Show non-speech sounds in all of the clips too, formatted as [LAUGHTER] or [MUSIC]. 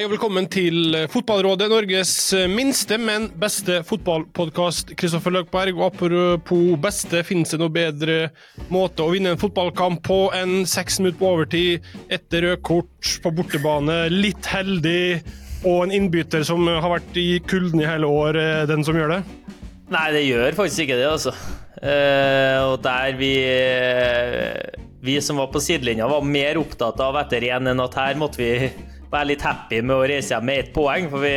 hei og velkommen til Fotballrådet, Norges minste, men beste fotballpodkast. Kristoffer Løkberg, og apropos beste, finnes det noe bedre måte å vinne en fotballkamp på enn seks minutter på overtid, etter rødt kort på bortebane, litt heldig, og en innbytter som har vært i kulden i hele år, den som gjør det? Nei, det gjør faktisk ikke det, altså. Uh, og der vi Vi som var på sidelinja, var mer opptatt av etter 1 enn at her måtte vi være litt happy med å reise hjem med ett poeng. For vi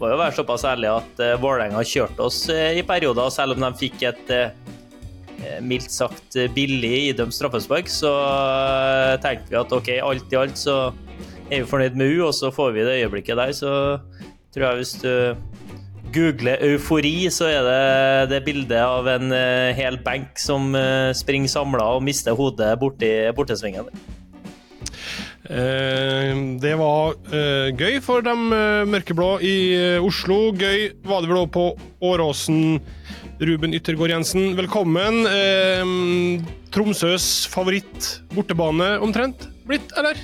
må jo være såpass ærlige at uh, Vålerenga kjørte oss uh, i perioder, selv om de fikk et mildt sagt billig idømt straffespark, så tenkte vi at OK, alt i alt så er vi fornøyd med U, og så får vi det øyeblikket der. Så tror jeg hvis du googler eufori, så er det det bildet av en hel benk som springer samla og mister hodet borti bortesvingen. Eh, det var eh, gøy for de eh, mørkeblå i Oslo. Gøy var det vel òg på Åråsen. Ruben Yttergård Jensen, velkommen. Tromsøs favoritt bortebane omtrent blitt, eller?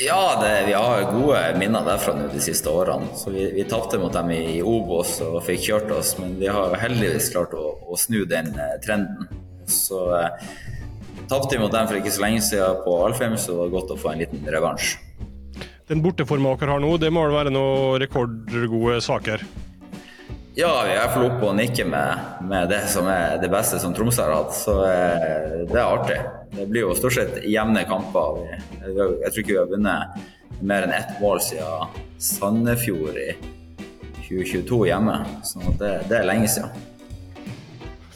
Ja, det, vi har gode minner derfra nå de siste årene. Så Vi, vi tapte mot dem i Obos og fikk kjørt oss, men vi har heldigvis klart å, å snu den trenden. Så Tapte mot dem for ikke så lenge siden på Alfheim, så det var godt å få en liten revansj. Den borteforma dere har nå, det må vel være noen rekordgode saker? Ja, vi er iallfall oppe og nikker med, med, det som er det beste som Tromsø har hatt. Så eh, det er artig. Det blir jo stort sett jevne kamper. Jeg, jeg tror ikke vi har vunnet mer enn ett mål siden Sandefjord i 2022 hjemme. Så det, det er lenge siden.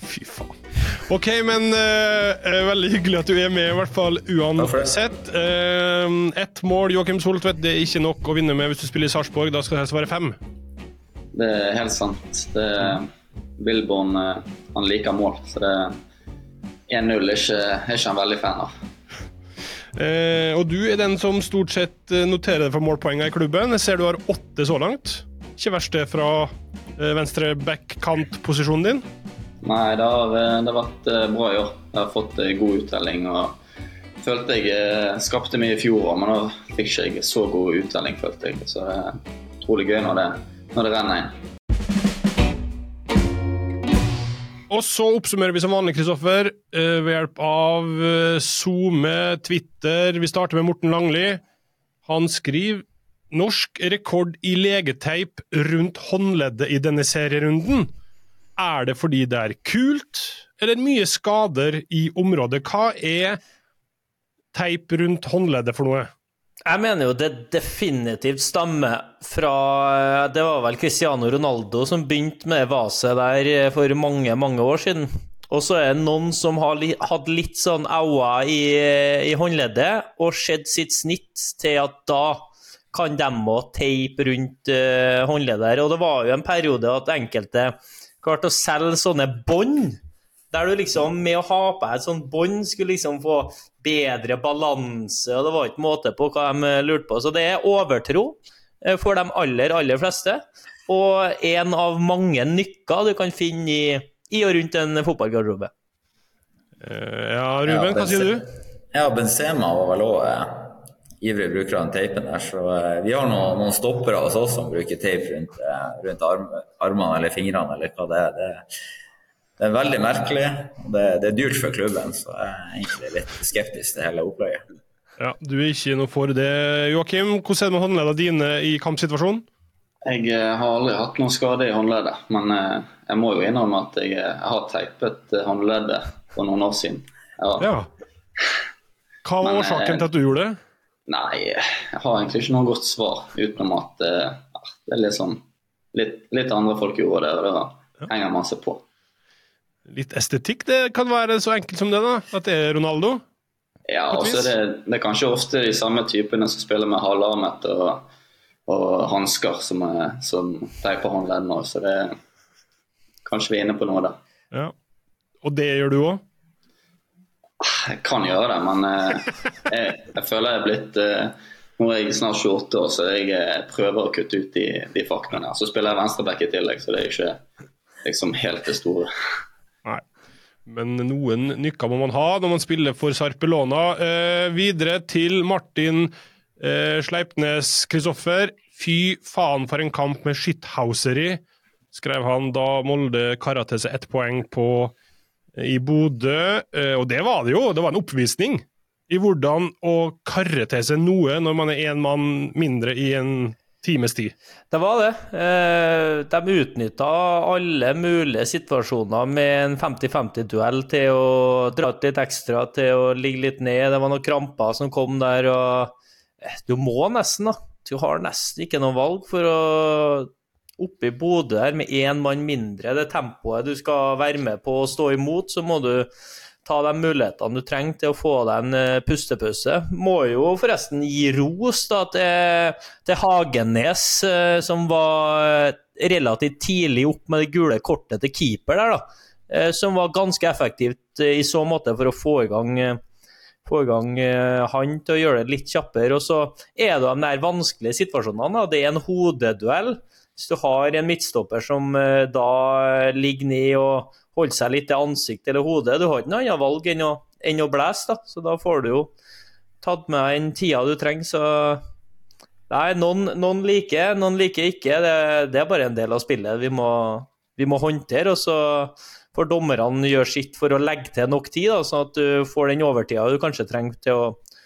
Fy faen. OK, men uh, veldig hyggelig at du er med, i hvert fall uansett. Uh, Ett mål, Joakim Soltvedt, det er ikke nok å vinne med hvis du spiller i Sarpsborg. Da skal det helst være fem. Det er helt sant. Det Wilborn han liker mål, så det 1-0 er, ikke, er ikke han veldig fan av. Uh, og du er den som stort sett noterer deg for målpoengene i klubben. Jeg ser du har åtte så langt. Ikke verst det fra venstre back-kant-posisjonen din? Nei, det har, eh, det har vært eh, bra i år. Jeg har fått eh, god uttelling. og følte jeg skapte mye i fjor òg, men da fikk jeg ikke så god uttelling, følte jeg. Så det er utrolig gøy når det, når det renner inn. Og så oppsummerer vi som vanlig, Kristoffer, ved hjelp av SoMe, Twitter. Vi starter med Morten Langli. Han skriver norsk rekord i legeteip rundt håndleddet i denne serierunden. Er det fordi det er kult, eller mye skader i området? Hva er teip rundt håndleddet for noe? Jeg mener jo det definitivt stammer fra Det var vel Cristiano Ronaldo som begynte med vaset der for mange, mange år siden. Og så er det noen som har hatt litt sånn aua i, i håndleddet og sett sitt snitt til at da kan de må teipe rundt uh, håndleddet. Og det var jo en periode at enkelte klarte å selge sånne bånd. Der du liksom med å ha på deg et sånt bånd skulle liksom få bedre balanse, og det var ikke måte på hva de lurte på. Så det er overtro eh, for de aller, aller fleste. Og en av mange nykker du kan finne i, i og rundt en fotballgarderobe. Eh, ja, Ruben, hva sier du? Ja, Benzema var vel òg eh, brukere bruker av den teipen der. Så vi har noen, noen stoppere hos oss som bruker teip rundt, rundt arm, armene eller fingrene eller hva det er. Det, det er veldig merkelig. og det, det, er dyrt for klubben, så jeg er egentlig litt skeptisk til hele opplegget. Ja, Du er ikke noe for det. Joakim, hvordan er det med håndleddene dine i kampsituasjonen? Jeg eh, har aldri hatt noen skade i håndleddet, men eh, jeg må jo innrømme at jeg, eh, jeg har teipet håndleddet for noen år siden. Ja. Hva var årsaken til at du gjorde det? Nei, jeg har egentlig ikke noe godt svar, utenom at uh, det er litt sånn litt, litt, andre folk gjorde det, og da ja. henger man seg på. Litt estetikk, det kan være så enkelt som det, da? At det er Ronaldo? Ja, altså det, det, er kanskje ofte de samme typene som spiller med halvarmet og, og hansker som, som teiper håndleddene så det Kanskje vi er inne på noe der. Ja. Og det gjør du òg? Jeg kan gjøre det, men eh, jeg, jeg føler jeg er blitt eh, nå er jeg snart 28 år, så jeg eh, prøver å kutte ut de, de faktene. Så spiller jeg venstreback i tillegg, så det er ikke liksom helt det store. Nei. Men noen nykker må man ha når man spiller for Sarpelona. Eh, videre til Martin Eh, Sleipnes Kristoffer. Fy faen for en kamp med shithouseri, skrev han da Molde kara seg ett poeng på, i Bodø. Eh, og det var det jo, det var en oppvisning i hvordan å karre til seg noe når man er én mann mindre i en times tid. Det var det. Eh, De utnytta alle mulige situasjoner med en 50-50-duell til å dra ut litt ekstra, til å ligge litt ned. Det var noen kramper som kom der, og eh, du må nesten, da. Du har nesten ikke noe valg for å Oppe i Bodø her med én mann mindre, det tempoet du skal være med på å stå imot, så må du ta de mulighetene du trenger til å få deg en eh, pustepause. Må jo forresten gi ros da, til, til Hagenes, eh, som var relativt tidlig opp med det gule kortet til keeper der, da. Eh, som var ganske effektivt i så måte for å få i gang få i gang han til å gjøre det litt kjappere. Og så er det de der vanskelige situasjonene. Da. Det er en hodeduell. Hvis du har en midtstopper som eh, da ligger ned og holder seg litt til ansiktet eller hodet, du har ikke noe annet valg enn å, enn å blæse, da. Så da får du jo tatt med den tida du trenger. Så nei, noen, noen liker, noen liker ikke. Det, det, er bare en del av spillet vi må, vi må håndtere. Og så får dommerne gjøre sitt for å legge til nok tid, da, sånn at du får den overtida du kanskje trenger til, å,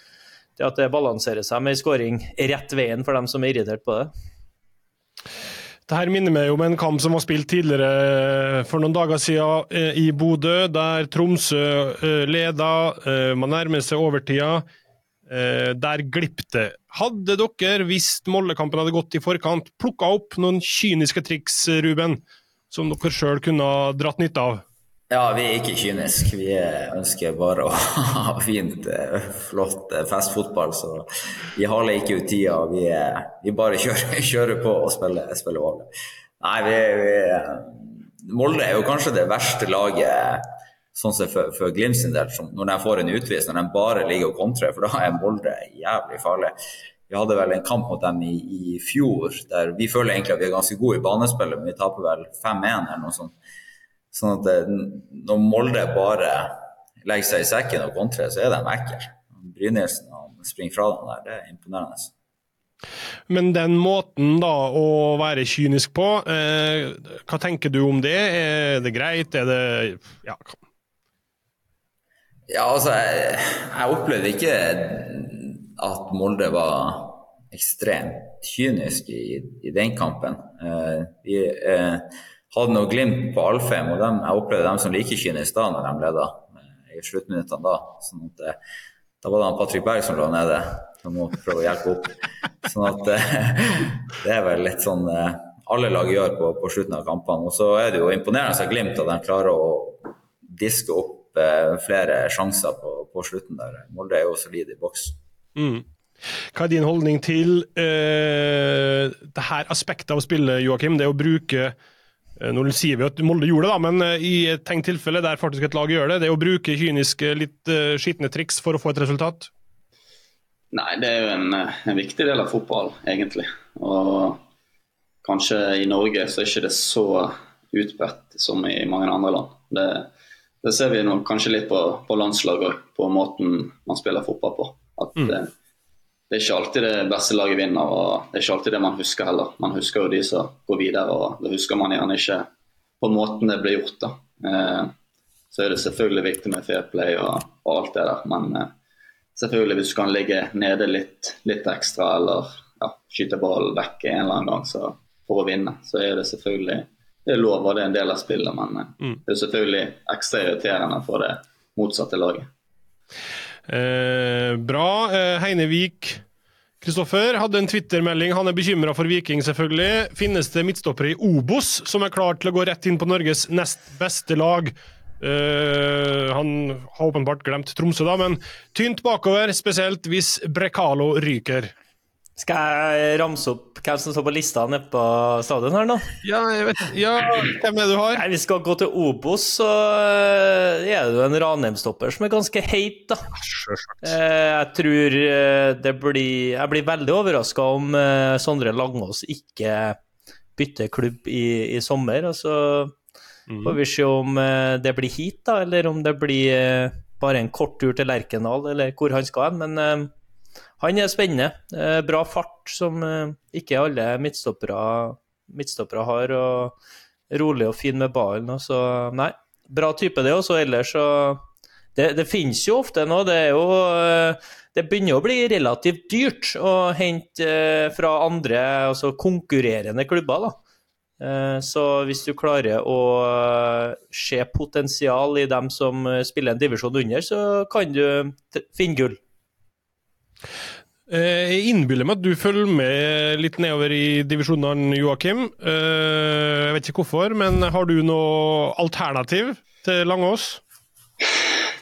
til at det balanserer seg med en skåring rett veien for dem som er irritert på det. Det her minner meg om en kamp som var spilt tidligere eh, for noen dager siden eh, i Bodø, der Tromsø eh, leda. Man nærmer seg overtida. Der glipp det. Hadde dere, hvis Mollekampen hadde gått i forkant, plukka opp noen kyniske triks, Ruben, som dere sjøl kunne ha dratt nytte av? Ja, vi er ikke kyniske. Vi ønsker bare å [LAUGHS] ha fint, eh, flott eh, festfotball. Så vi haler ikke ut tida. Vi, vi bare kjører, [LAUGHS] kjører, på og spiller, spiller valg. Nei, vi, vi, Molde er jo kanskje det verste laget sånn som for, for Glimt sin del, når de får en utvisning, når de bare ligger og kontrer. For da er Molde jævlig farlig. Vi hadde vel en kamp mot dem i, i fjor der vi føler egentlig at vi er ganske gode i banespillet, men vi taper vel 5-1 eller noe sånt. Sånn at det, når Molde bare legger seg i sekken og kontrer, så er de ekle. Brynildsen springer fra dem der, det er imponerende. Men den måten da å være kynisk på, eh, hva tenker du om det? Er det greit? Er det Ja, ja altså, jeg, jeg opplevde ikke at Molde var ekstremt kynisk i, i den kampen. Eh, vi, eh, hadde noe glimt på Alfheim, og dem, jeg opplevde dem som like kyniske da når de leda eh, i sluttminuttene da. Sånn at, eh, da var det han Patrick Berg som lå nede og må prøve å hjelpe opp. Sånn at eh, [LAUGHS] det er vel litt sånn alle lag gjør på, på slutten av kampene. Og så er det jo imponerende at Glimt at de klarer å diske opp flere sjanser på, på slutten der. Molde er jo solid i boks. Mm. Hva er din holdning til uh, det her aspektet av spillet, Joakim? Det å bruke Eh, nå sier vi at Molde gjorde det, da, men eh, i et tenkt tilfelle der faktisk et lag gjør det, det er å bruke kyniske, litt uh, skitne triks for å få et resultat? Nei, det er jo en, en, viktig del av fotball, egentlig. Og kanskje i Norge så er ikke det så utbredt som i mange andre land. Det, det ser vi nå kanskje litt på, på landslaget på måten man spiller fotball på. At mm det er ikke alltid det beste laget vinner, og det er ikke alltid det man husker heller. Man husker jo de som går videre, og det husker man gjerne ikke på måten det ble gjort. da. Eh, så er det selvfølgelig viktig med fair play og, og alt det der, men eh, selvfølgelig hvis du kan ligge nede litt, litt ekstra eller ja, skyte ballen vekk en eller annen gang så, for å vinne, så er det selvfølgelig det er lov og det er en del av spillet, men eh, mm. det er selvfølgelig ekstra irriterende for det motsatte laget. Eh, bra. Eh, Heinevik Kristoffer hadde en Twitter-melding. Han er bekymra for Viking, selvfølgelig. Finnes det midtstoppere i Obos som er klar til å gå rett inn på Norges nest beste lag? Uh, han har åpenbart glemt Tromsø, da, men tynt bakover, spesielt hvis Brekalo ryker. Skal jeg ramse opp hvem som står på lista nede på stadion her nå? Ja, jeg vet Ja, hvem er det du har? Nei, Vi skal gå til Obos, så eh, er det jo en Ranheim-stopper som er ganske heit, da. Eh, jeg tror eh, det blir Jeg blir veldig overraska om Sondre Langås ikke bytter klubb i, i sommer. Og så mm. får vi se om det blir hit, da, eller om det blir bare en kort tur til Lerkendal, eller hvor han skal hen. Men han er spennende. Eh, bra fart, som eh, ikke alle midtstoppere, midtstoppere har. og Rolig og fin med ballen. Så nei, bra type det også. Ellers så det, det, finnes jo ofte nå. Det jo eh, Det begynner å bli relativt dyrt å hente fra andre, altså konkurrerende klubber. da. Så hvis du klarer å se potensial i dem som spiller en divisjon under, så kan du finne gull. Eh, jeg innbiller meg at du følger med litt nedover i divisjonene, Joakim. Eh, jeg vet ikke hvorfor, men har du noe alternativ til Langås?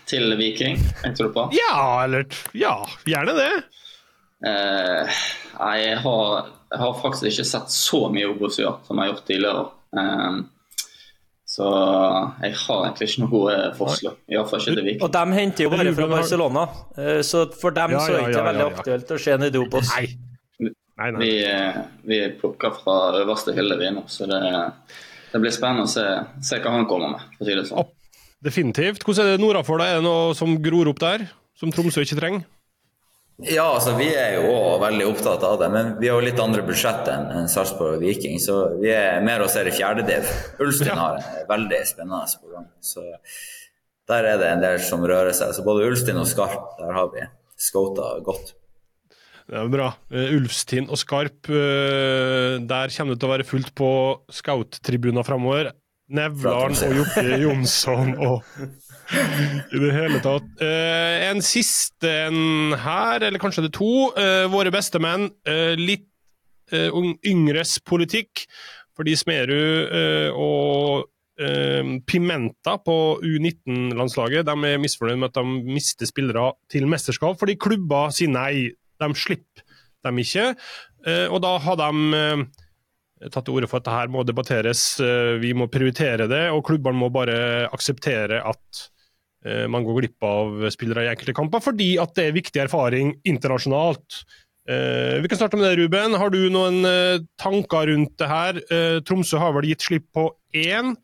Til Viking, tenkte du på? Ja, eller Ja, gjerne det. Eh, jeg, har, jeg, har, faktisk ikke sett så mye Obos i år som jeg har gjort tidligere. Eh, så jeg har egentlig ikke noe forslag. Iallfall ikke til Vik. Og de henter jo bare fra Barcelona, eh, så for dem ja, så er det ikke veldig aktuelt å se Obos. Nei. Nei, nei. Vi, eh, vi, plukker fra øverste hylle, vi nå, så det, det, blir spennende å se, se, hva han kommer med. for å si det sånn. Definitivt. Hvordan er det nora for deg? Er det noe som gror opp der, som Tromsø ikke trenger? Ja, altså vi er jo òg veldig opptatt av det, men vi har jo litt andre budsjett enn en Sarpsborg og Viking, så vi er mer og ser i fjerdediv. Ulstein har en veldig spennende program, så der er det en del som rører seg. Så både Ulstein og Skarp, der har vi scouta godt. Det er bra. Uh, Ulfstind og Skarp, uh, der kommer det til å være fullt på scout-tribuner framover. Nevland og Jokke Jonsson og [LAUGHS] i det hele tatt. Uh, en siste en her, eller kanskje det er to. Uh, våre bestemenn. Uh, litt yngres politikk. Fordi Smerud og Pimenta på U19-landslaget de er misfornøyd med at de mister spillere til mesterskap, fordi klubber sier nei. De slipper dem ikke. og da har de tatt til orde for at det her må debatteres, vi må prioritere det, og klubbene må bare akseptere at Eh, man går glipp av spillere i enkelte kamper, fordi at det er viktig erfaring internasjonalt. Eh, vi kan starte med det, Ruben. Har du noen eh, tanker rundt det her? Tromsø har vel gitt slipp på én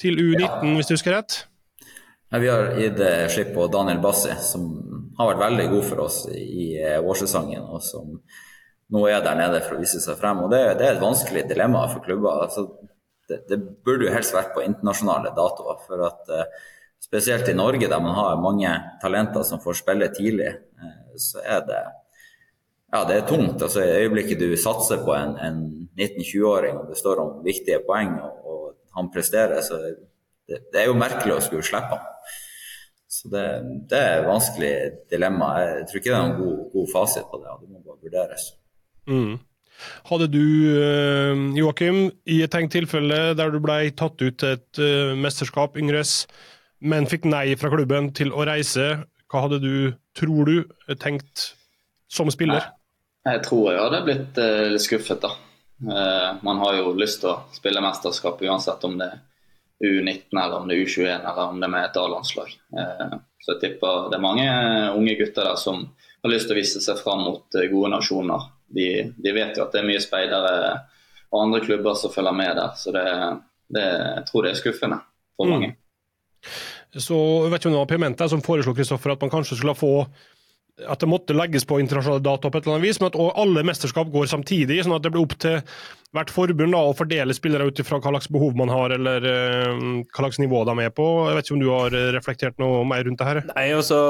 til U19, ja. hvis du husker rett? Ja, vi har gitt slipp på Daniel Bassi, som har vært veldig god for oss i vårsesongen. og som nå er der nede for å vise seg frem. og Det, det er et vanskelig dilemma for klubber. Altså, det, det, burde jo helst vært på internasjonale datoer. for at spesielt i Norge, der man har mange talenter som får spille tidlig, eh, så er det ja, det er tungt. Altså, I øyeblikket du satser på en, en 19-20-åring og det står om viktige poeng, og, og han presterer, så det, det, er jo merkelig å skulle slippe ham. Så det, det er et vanskelig dilemma. Jeg tror ikke det er noen god, god fasit på det. Det må bare vurderes. Mm. Hadde du, eh, Joakim, i et tenkt tilfelle der du ble tatt ut til et uh, mesterskap, Yngres, men fikk nei fra klubben til å reise. Hva hadde du, tror du, tenkt som spiller? Jeg tror jeg hadde blitt uh, litt skuffet, da. Uh, man har jo lyst til å spille mesterskap uansett om det er U19 eller om det er U21 eller om det er med et A-landslag. Uh, så jeg tipper det er mange unge gutter der som har lyst til å vise seg fram mot gode nasjoner. De, de vet jo at det er mye speidere og andre klubber som følger med der, så det, det, jeg tror det er skuffende for mm. Så jeg vet ikke om det var Pimenta som foreslo Kristoffer, at man kanskje skulle få at det måtte legges på internasjonale data på et eller annet vis, men at alle mesterskap går samtidig, sånn at det blir opp til hvert forbund da, å fordele spillere ut ifra hva slags behov man har, eller uh, hva slags nivå de er på. Jeg vet ikke om du har reflektert noe mer rundt det her? Nei, altså,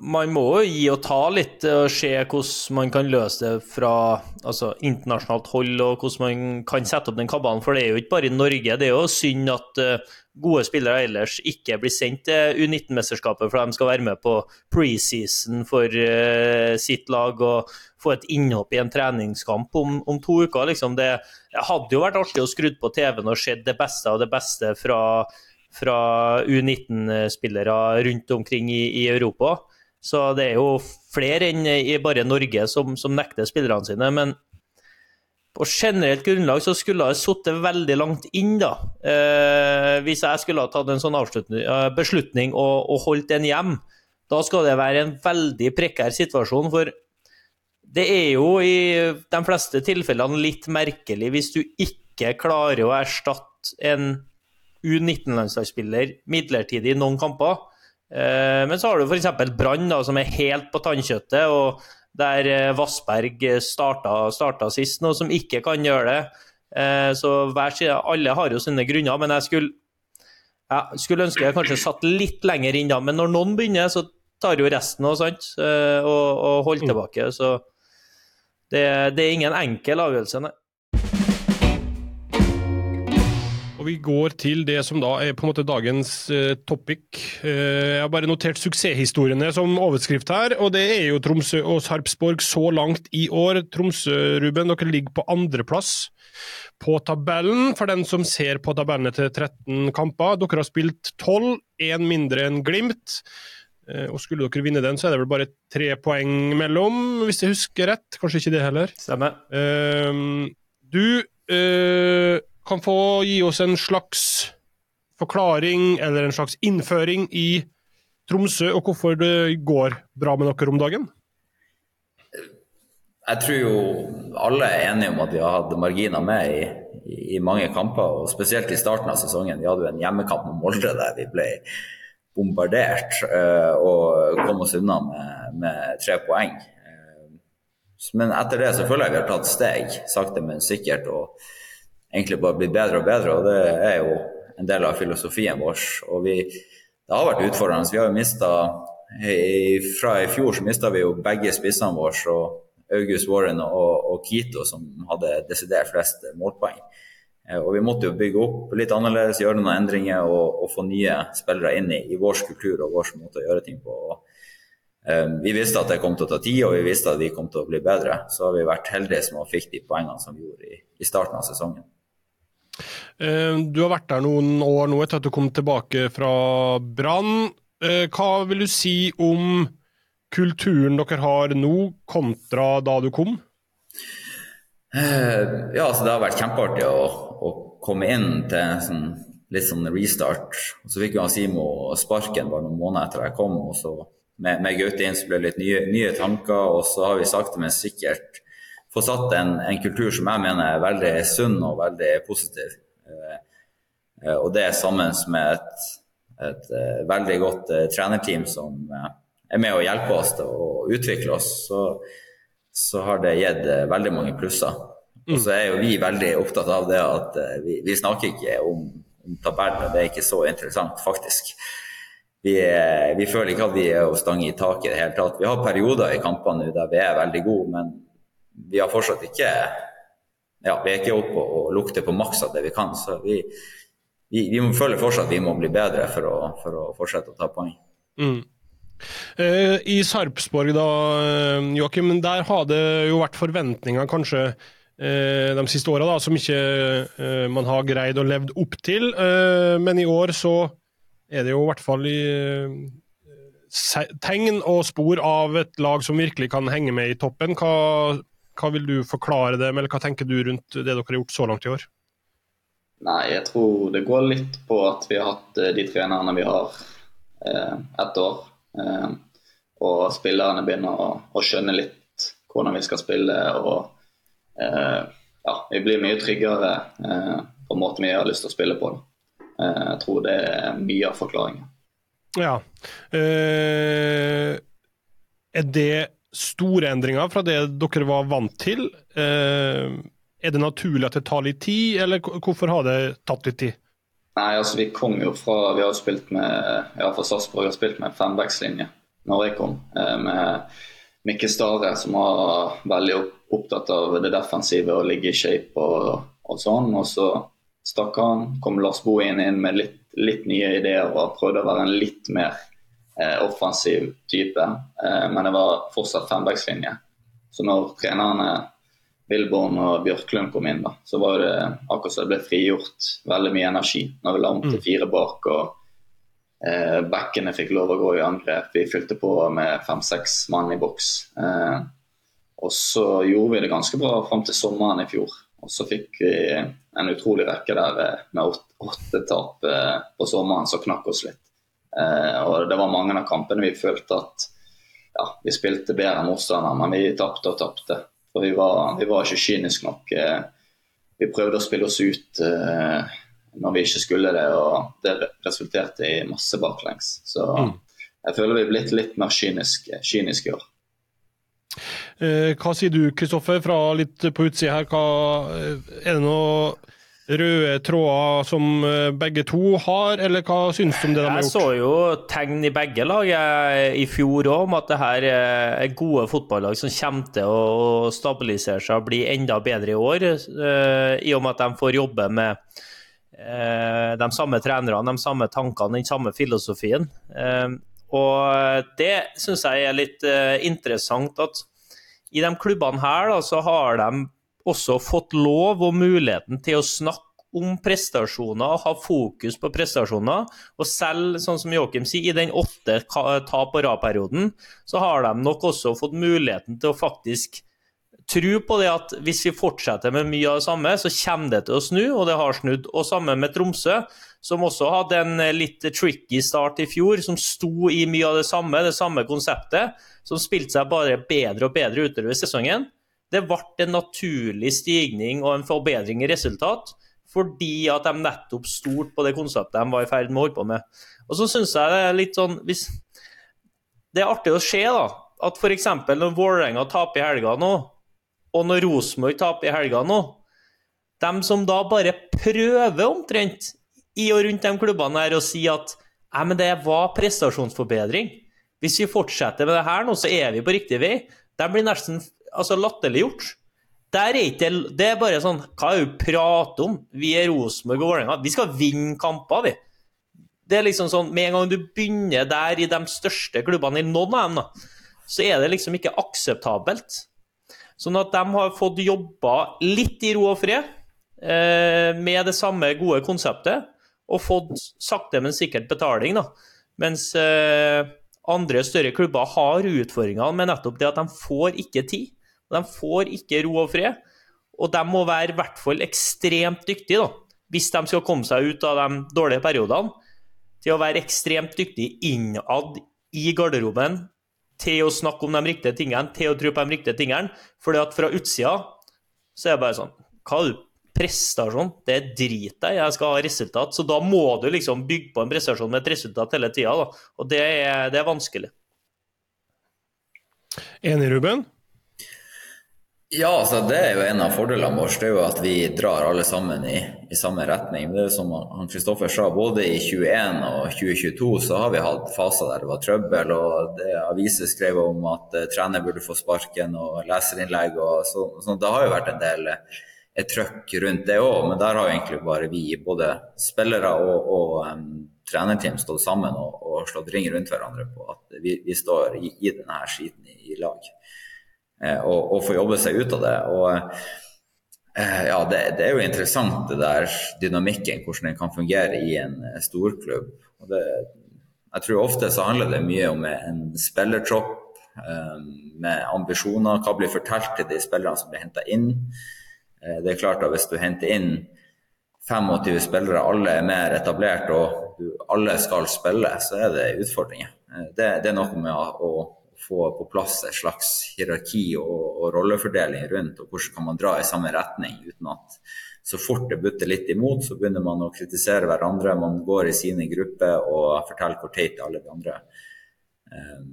Man må jo gi og ta litt og se hvordan man kan løse det fra altså, internasjonalt hold, og hvordan man kan sette opp den kabalen. For det er jo ikke bare i Norge. Det er jo synd at uh, gode spillere ellers ikke blir sendt til U19-mesterskapet, for de skal være med på preseason for uh, sitt lag og få et innhopp i en treningskamp om, om to uker. Liksom. Det, hadde jo vært artig å skru på TV-en og sett det beste av det beste fra, fra U19-spillere rundt omkring i, i, Europa. Så det er jo flere enn i bare Norge som, som nekter spillerne sine. men på generelt grunnlag så skulle jeg sittet veldig langt inn, da. Eh, hvis jeg skulle ha tatt en sånn eh, beslutning og, og, holdt en hjem. Da skal det være en veldig prekær situasjon, for det er jo i de fleste tilfellene litt merkelig hvis du ikke klarer å erstatte en U19-landslagsspiller midlertidig i noen kamper. Eh, men så har du f.eks. Brann, som er helt på tannkjøttet. og der eh, Vassberg starta, starta sist nå, som ikke kan gjøre det. Eh, så side, alle har jo sine grunner, men jeg skulle, jeg skulle ønske jeg kanskje satt litt lenger inn da. Men når noen begynner, så tar jo resten eh, og, og holder tilbake. Så det, det er ingen enkel avgjørelse, nei. Og vi går til det som da er på en måte dagens uh, topic. Uh, jeg har bare notert suksesshistoriene som overskrift her, og det er jo Tromsø og Sarpsborg så langt i år. Tromsø, Ruben, dere ligger på andreplass på tabellen, for den som ser på tabellene til 13 kamper. Dere har spilt 12, én mindre enn Glimt. Uh, og skulle dere vinne den, så er det vel bare tre poeng mellom, hvis jeg husker rett. Kanskje ikke det heller. Stemmer. du kan få gi oss en slags forklaring eller en slags innføring i Tromsø, og hvorfor det går bra med dere om dagen? Jeg tror jo alle er enige om at vi har hatt marginer med i, i, mange kamper, og spesielt i starten av sesongen. Vi hadde jo en hjemmekamp mot Molde der vi ble bombardert uh, og kom oss unna med, med, tre poeng. Uh, men etter det så føler jeg vi har tatt steg, sakte, men sikkert. og egentlig bare blitt bedre og bedre, og det er jo en del av filosofien vår. Og vi, det har vært utfordrende. Vi har jo mista Fra i fjor så mista vi jo begge spissene våre, og August Warren og, og Kito, som hadde desidert flest målpoeng. Eh, og vi måtte jo bygge opp litt annerledes, gjøre noen endringer og, og få nye spillere inn i, i, vår kultur og vår måte å gjøre ting på. Og, um, vi visste at det kom til å ta tid, og vi visste at vi kom til å bli bedre. Så har vi vært heldige som fikk de poengene som vi gjorde i, i starten av sesongen. Eh, du har vært der noen år nå etter at du kom tilbake fra Brann. Eh, hva vil du si om kulturen dere har nå, kontra da du kom? Eh, ja, altså Det har vært kjempeartig å, å komme inn til sånn, litt sånn restart. Og så fikk jo Simo sparken bare noen måneder etter jeg kom. og så Med, med Gaute inn så ble det litt nye, nye tanker, og så har vi sakte, men sikkert få satt en, en, kultur som jeg mener er veldig sunn og veldig positiv. Eh, eh, og det er sammen med et, et, eh, veldig godt trenerteam som er med å hjelpe oss til å utvikle oss, så, så har det gitt veldig mange plusser. Og så er jo vi veldig opptatt av det at vi, vi snakker ikke om, om tabellen, det er ikke så interessant, faktisk. Vi, vi, føler ikke at vi er å stange i taket i det hele tatt. Vi har perioder i kampene der vi er veldig gode, men vi har fortsatt ikke ja, vi er ikke oppe og, lukter på maks av det vi kan. Så vi, vi, vi må føle fortsatt at vi må bli bedre for å, for å fortsette å ta poeng. Mm. Eh, I Sarpsborg, da, eh, Joakim, der har det jo vært forventninger kanskje eh, de siste åra som ikke eh, man har greid å levd opp til. Eh, men i år så er det jo i hvert fall i tegn og spor av et lag som virkelig kan henge med i toppen. Hva hva vil du forklare dem, eller hva tenker du rundt det dere har gjort så langt i år? Nei, jeg tror det går litt på at vi har hatt eh, de trenerne vi har eh, ett år. Eh, og spillerne begynner å, å, skjønne litt hvordan vi skal spille. Og eh, ja, vi blir mye tryggere eh, på måten vi har lyst til å spille på. Eh, jeg tror det er mye av forklaringen. Ja. er det store endringer fra det dere var vant til. Eh, er det naturlig at det tar litt tid, eller hvorfor har det tatt litt tid? Nei, altså Vi kom jo fra Vi har spilt med ja, for Sarpsborg har spilt med fembackslinje når jeg kom. Eh, med Mikke Stare, som var veldig opptatt av det defensive og ligge i shape og, og sånn. Og så stakk han. Kom Lars Bohin inn med litt, litt nye ideer og prøvde å være en litt mer offensiv type, eh, men det var fortsatt fembackslinje. Så når trenerne Wilborn og Bjørklund kom inn, da, så var det akkurat som det ble frigjort veldig mye energi når vi la om til mm. fire bak. og eh, Bekkene fikk lov å gå i angrep. Vi fylte på med fem-seks mann i boks. Eh, og så gjorde vi det ganske bra fram til sommeren i fjor. Og så fikk vi en utrolig rekke der eh, med åtte tap eh, på sommeren som knakk oss litt. Eh, og det var mange av kampene vi følte at ja, vi spilte bedre enn motstanderen, men vi tapte og tapte. For vi var, vi var ikke kyniske nok. Eh, vi prøvde å spille oss ut eh, når vi ikke skulle det, og det resulterte i masse baklengs. Så mm. jeg føler vi er blitt litt mer kyniske, kyniske i år. Eh, hva sier du, Kristoffer, fra litt på utsida her? Hva, er det noe røde tråder som eh, begge to har, eller hva syns du om det de har gjort? Jeg så jo tegn i begge lag jeg, i fjor òg om at det her er gode fotballag som kommer til å stabilisere seg og bli enda bedre i år, eh, i og med at de får jobbe med eh, de samme trenerne, de samme tankene, den samme filosofien. Eh, og det syns jeg er litt eh, interessant at i de klubbene her da, så har de også fått lov og muligheten til å snakke om prestasjoner og ha fokus på prestasjoner. Og selv, sånn som Joakim sier, i den åtte tap og rad-perioden, så har de nok også fått muligheten til å faktisk tro på det at hvis vi fortsetter med mye av det samme, så kommer det til å snu, og det har snudd. Og samme med Tromsø, som også hadde en litt tricky start i fjor, som sto i mye av det samme, det samme konseptet, som spilte seg bare bedre og bedre utover sesongen. Det ble en naturlig stigning og en forbedring i resultat, fordi at de nettopp stolte på det konseptet de var i ferd med å holde på med. Og så syns jeg det er litt sånn hvis Det er artig å se, da, at f.eks. når Vålerenga taper i helga nå, og når Rosenborg taper i helga nå De som da bare prøver omtrent i og rundt de klubbene her og sier at Nei, men det var prestasjonsforbedring. Hvis vi fortsetter med det her nå, så er vi på riktig vei. De blir nesten altså, latterliggjort. Der er ikke, det er bare sånn Hva er det du prater om? Vi er Rosenborg og Vålerenga. Vi skal vinne kamper, vi. Det er liksom sånn, Med en gang du begynner der i de største klubbene, i noen av dem, så er det liksom ikke akseptabelt. Sånn at de har fått jobba litt i ro og fred eh, med det samme gode konseptet, og fått sakte, men sikkert betaling. da. Mens eh, andre større klubber har utfordringer med nettopp det at de får ikke tid. De får ikke ro og fred. Og de må være i hvert fall ekstremt dyktige, da, hvis de skal komme seg ut av de dårlige periodene, til å være ekstremt dyktige innad i garderoben, til å snakke om de riktige tingene, til å tro på de riktige tingene. fordi at fra utsida så er det bare sånn Hva er? Prestasjon? Det er drit deg, jeg skal ha resultat. Så da må du liksom bygge på en prestasjon med et resultat hele tida. Og det er, det er vanskelig. Enig, Ruben? Ja, altså det er jo en av fordelene våre. Det er jo at vi drar alle sammen i, i samme retning. Det er jo som han Kristoffer sa, både i 21 og 2022 så har vi hatt faser der det var trøbbel. og det Aviser skrev om at uh, trener burde få sparken, og leserinnlegg. og sånn. så Det har jo vært en del uh, et trøkk rundt det òg, men der har jo egentlig bare vi, både spillere og, og um, trenerteam, stått sammen og, og, slått ring rundt hverandre på at vi, vi står i, i denne skiten i, i lag. Eh, og, og få jobbe seg ut av det. Og eh, ja, det, det, er jo interessant det der dynamikken, hvordan den kan fungere i en eh, storklubb. Og det, jeg tror ofte så handler det mye om en spillertropp med ambisjoner. Hva blir fortalt til de spillerne som blir henta inn? Det er klart at Hvis du henter inn 25 spillere, alle er mer etablert og alle skal spille, så er det utfordringer. Det, det er noe med å få på plass et slags hierarki og, og, rollefordeling rundt, og hvordan kan man dra i samme retning uten at så fort det butter litt imot, så begynner man å kritisere hverandre. Man går i sine grupper og forteller hvor teit alle de andre um,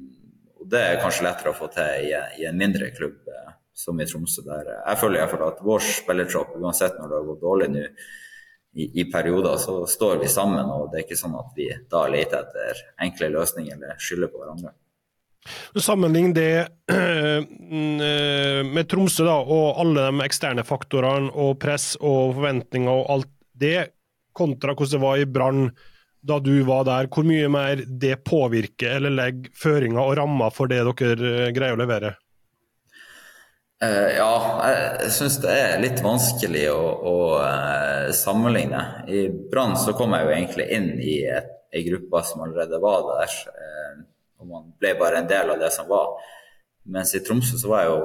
og Det er kanskje lettere å få til i, en mindre klubb uh, som i Tromsø. der Jeg føler iallfall at vår spillertropp, uansett når det har gått dårlig nå, i, i, perioder, så står vi sammen. og Det er ikke sånn at vi da leter etter enkle løsninger eller skylder på hverandre. Sammenlign det med Tromsø da, og alle de eksterne faktorene og press og forventninger og alt det, kontra hvordan det var i Brann da du var der. Hvor mye mer det påvirker eller legger føringer og rammer for det dere greier å levere? Uh, ja, jeg syns det er litt vanskelig å, å uh, sammenligne. I Brann så kom jeg jo egentlig inn i ei gruppe som allerede var der. Uh, og man ble bare en del av det som var. Mens i Tromsø så var jeg jo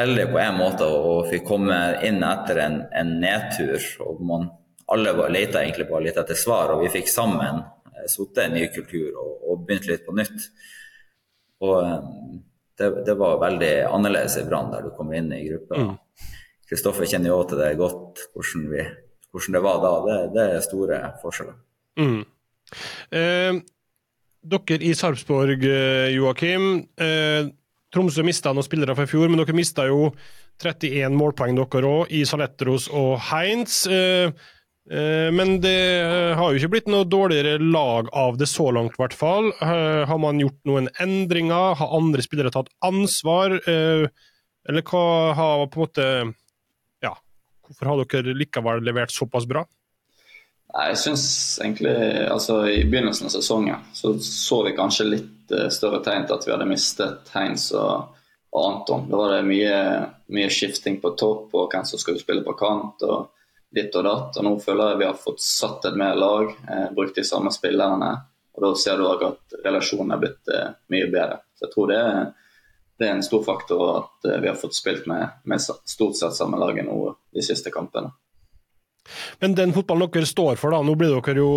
heldig på en måte og fikk komme inn etter en, en nedtur. og man, Alle leita egentlig bare litt etter svar, og vi fikk sammen sittet en ny kultur og, og begynt litt på nytt. Og det, det, var veldig annerledes i Brann, der du kommer inn i gruppa. Kristoffer mm. kjenner jo til det godt, hvordan, vi, hvordan det var da. Det, det er store forskjeller. Mm. Eh, dere i Sarpsborg, Joakim. Eh, Tromsø mista noen spillere fra i fjor, men dere mista jo 31 målpoeng dere òg, i Saletros og Heinz. Eh, eh, men det har jo ikke blitt noe dårligere lag av det så langt, i hvert fall. Eh, har man gjort noen endringer? Har andre spillere tatt ansvar? Eller hva har på en måte Ja, hvorfor har dere likevel levert såpass bra? Jeg syns egentlig altså I begynnelsen av sesongen så, så vi kanskje litt større tegn til at vi hadde mistet Heinz og og Anton. Da var det mye, mye skifting på topp og hvem som skulle spille på kant og ditt og datt. Og nå føler jeg vi har fått satt et mer lag, eh, brukt de samme spillerne. Og da ser du òg at relasjonen er blitt eh, mye bedre. Så jeg tror det er, det er en stor faktor at eh, vi har fått spilt med, med stort sett samme laget nå de siste kampene. Men den fotballen dere står for, da, nå blir dere jo